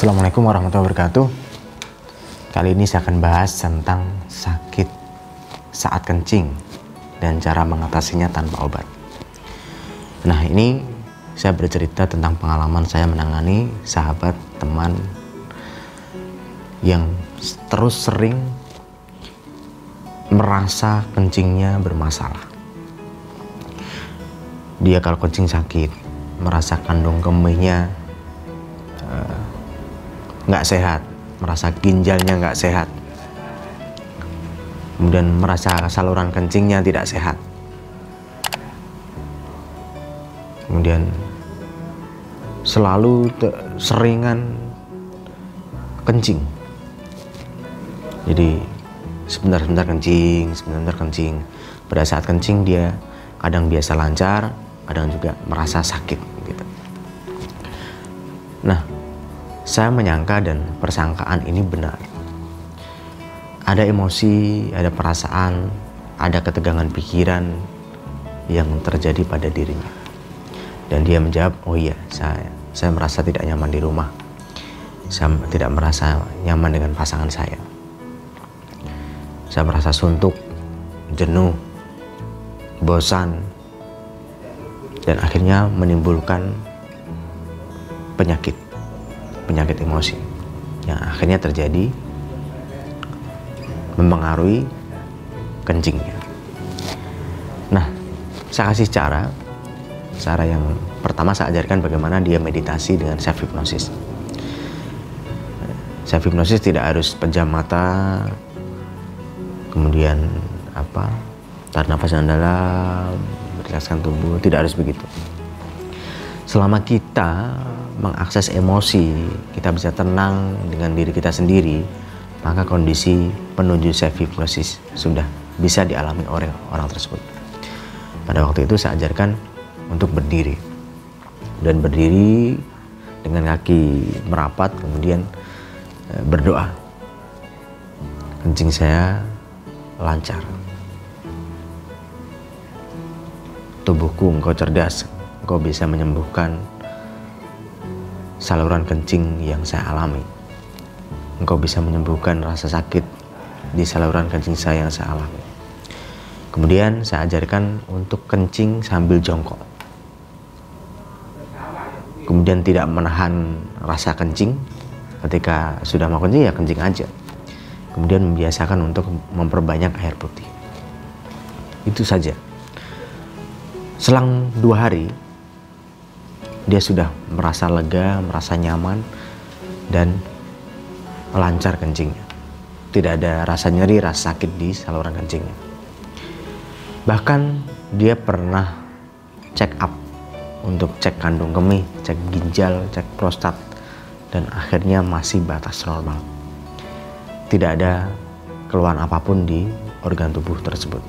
Assalamualaikum warahmatullahi wabarakatuh. Kali ini saya akan bahas tentang sakit saat kencing dan cara mengatasinya tanpa obat. Nah, ini saya bercerita tentang pengalaman saya menangani sahabat teman yang terus sering merasa kencingnya bermasalah. Dia kalau kencing sakit, merasa kandung kemihnya nggak sehat, merasa ginjalnya nggak sehat, kemudian merasa saluran kencingnya tidak sehat, kemudian selalu seringan kencing. Jadi sebentar-sebentar kencing, sebentar-sebentar kencing. Pada saat kencing dia kadang biasa lancar, kadang juga merasa sakit gitu. Nah, saya menyangka dan persangkaan ini benar. Ada emosi, ada perasaan, ada ketegangan pikiran yang terjadi pada dirinya. Dan dia menjawab, "Oh iya, saya saya merasa tidak nyaman di rumah. Saya tidak merasa nyaman dengan pasangan saya. Saya merasa suntuk, jenuh, bosan, dan akhirnya menimbulkan penyakit penyakit emosi yang akhirnya terjadi mempengaruhi kencingnya. Nah, saya kasih cara, cara yang pertama saya ajarkan bagaimana dia meditasi dengan self hypnosis. Self hypnosis tidak harus pejam mata, kemudian apa, tarik nafas yang dalam, rilekskan tubuh, tidak harus begitu. Selama kita mengakses emosi, kita bisa tenang dengan diri kita sendiri, maka kondisi penuju hypnosis sudah bisa dialami oleh orang tersebut. Pada waktu itu saya ajarkan untuk berdiri dan berdiri dengan kaki merapat kemudian e, berdoa. Kencing saya lancar. Tubuhku engkau cerdas, engkau bisa menyembuhkan saluran kencing yang saya alami. Engkau bisa menyembuhkan rasa sakit di saluran kencing saya yang saya alami. Kemudian saya ajarkan untuk kencing sambil jongkok. Kemudian tidak menahan rasa kencing ketika sudah mau kencing ya kencing aja. Kemudian membiasakan untuk memperbanyak air putih. Itu saja. Selang dua hari dia sudah merasa lega, merasa nyaman, dan lancar kencingnya. Tidak ada rasa nyeri, rasa sakit di saluran kencingnya. Bahkan dia pernah check up untuk cek kandung kemih, cek ginjal, cek prostat, dan akhirnya masih batas normal. Tidak ada keluhan apa pun di organ tubuh tersebut.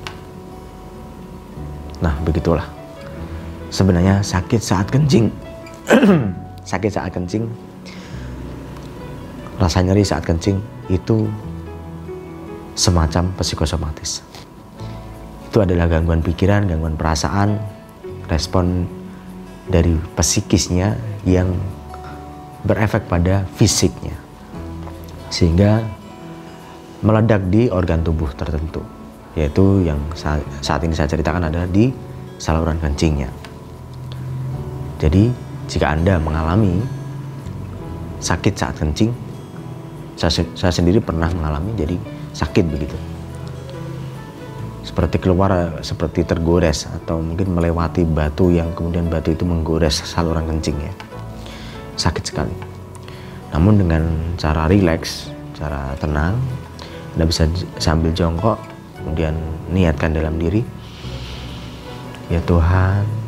Nah, begitulah. Sebenarnya sakit saat kencing sakit saat kencing, rasa nyeri saat kencing itu semacam psikosomatis. Itu adalah gangguan pikiran, gangguan perasaan, respon dari psikisnya yang berefek pada fisiknya. Sehingga meledak di organ tubuh tertentu. Yaitu yang saat ini saya ceritakan ada di saluran kencingnya. Jadi jika Anda mengalami sakit saat kencing, saya, saya sendiri pernah mengalami jadi sakit begitu. Seperti keluar, seperti tergores atau mungkin melewati batu yang kemudian batu itu menggores saluran kencing ya. Sakit sekali. Namun dengan cara rileks, cara tenang, Anda bisa sambil jongkok, kemudian niatkan dalam diri, ya Tuhan,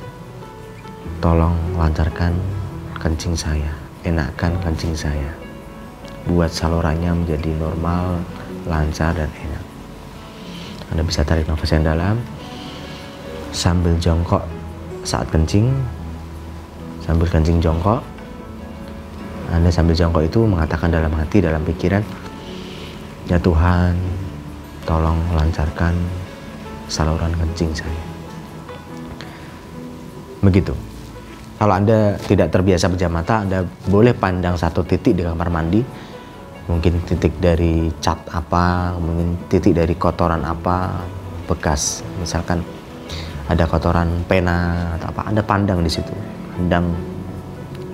Tolong lancarkan kencing saya, enakkan kencing saya. Buat salurannya menjadi normal, lancar dan enak. Anda bisa tarik nafas yang dalam sambil jongkok saat kencing. Sambil kencing jongkok. Anda sambil jongkok itu mengatakan dalam hati, dalam pikiran, Ya Tuhan, tolong lancarkan saluran kencing saya. Begitu. Kalau Anda tidak terbiasa pejam mata, Anda boleh pandang satu titik di kamar mandi. Mungkin titik dari cat apa, mungkin titik dari kotoran apa, bekas. Misalkan ada kotoran pena atau apa, Anda pandang di situ. Pandang,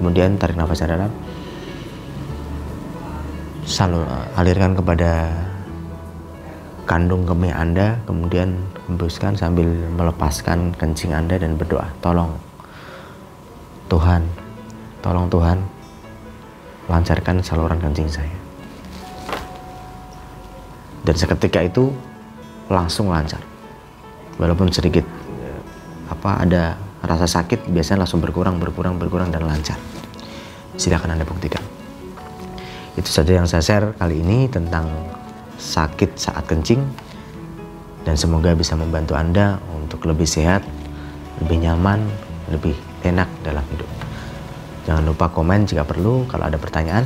kemudian tarik nafas dalam. Salur, alirkan kepada kandung kemih Anda, kemudian hembuskan sambil melepaskan kencing Anda dan berdoa. Tolong Tuhan, tolong Tuhan lancarkan saluran kencing saya. Dan seketika itu langsung lancar. Walaupun sedikit apa ada rasa sakit biasanya langsung berkurang berkurang berkurang dan lancar. Silakan Anda buktikan. Itu saja yang saya share kali ini tentang sakit saat kencing dan semoga bisa membantu Anda untuk lebih sehat, lebih nyaman, lebih enak dalam hidup. Jangan lupa komen jika perlu kalau ada pertanyaan.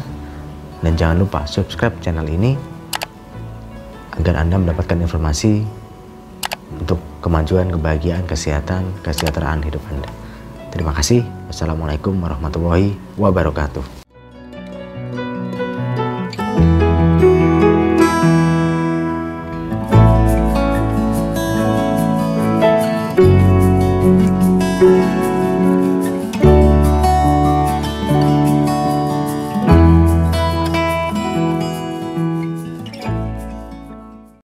Dan jangan lupa subscribe channel ini agar Anda mendapatkan informasi untuk kemajuan, kebahagiaan, kesehatan, kesejahteraan hidup Anda. Terima kasih. Wassalamualaikum warahmatullahi wabarakatuh.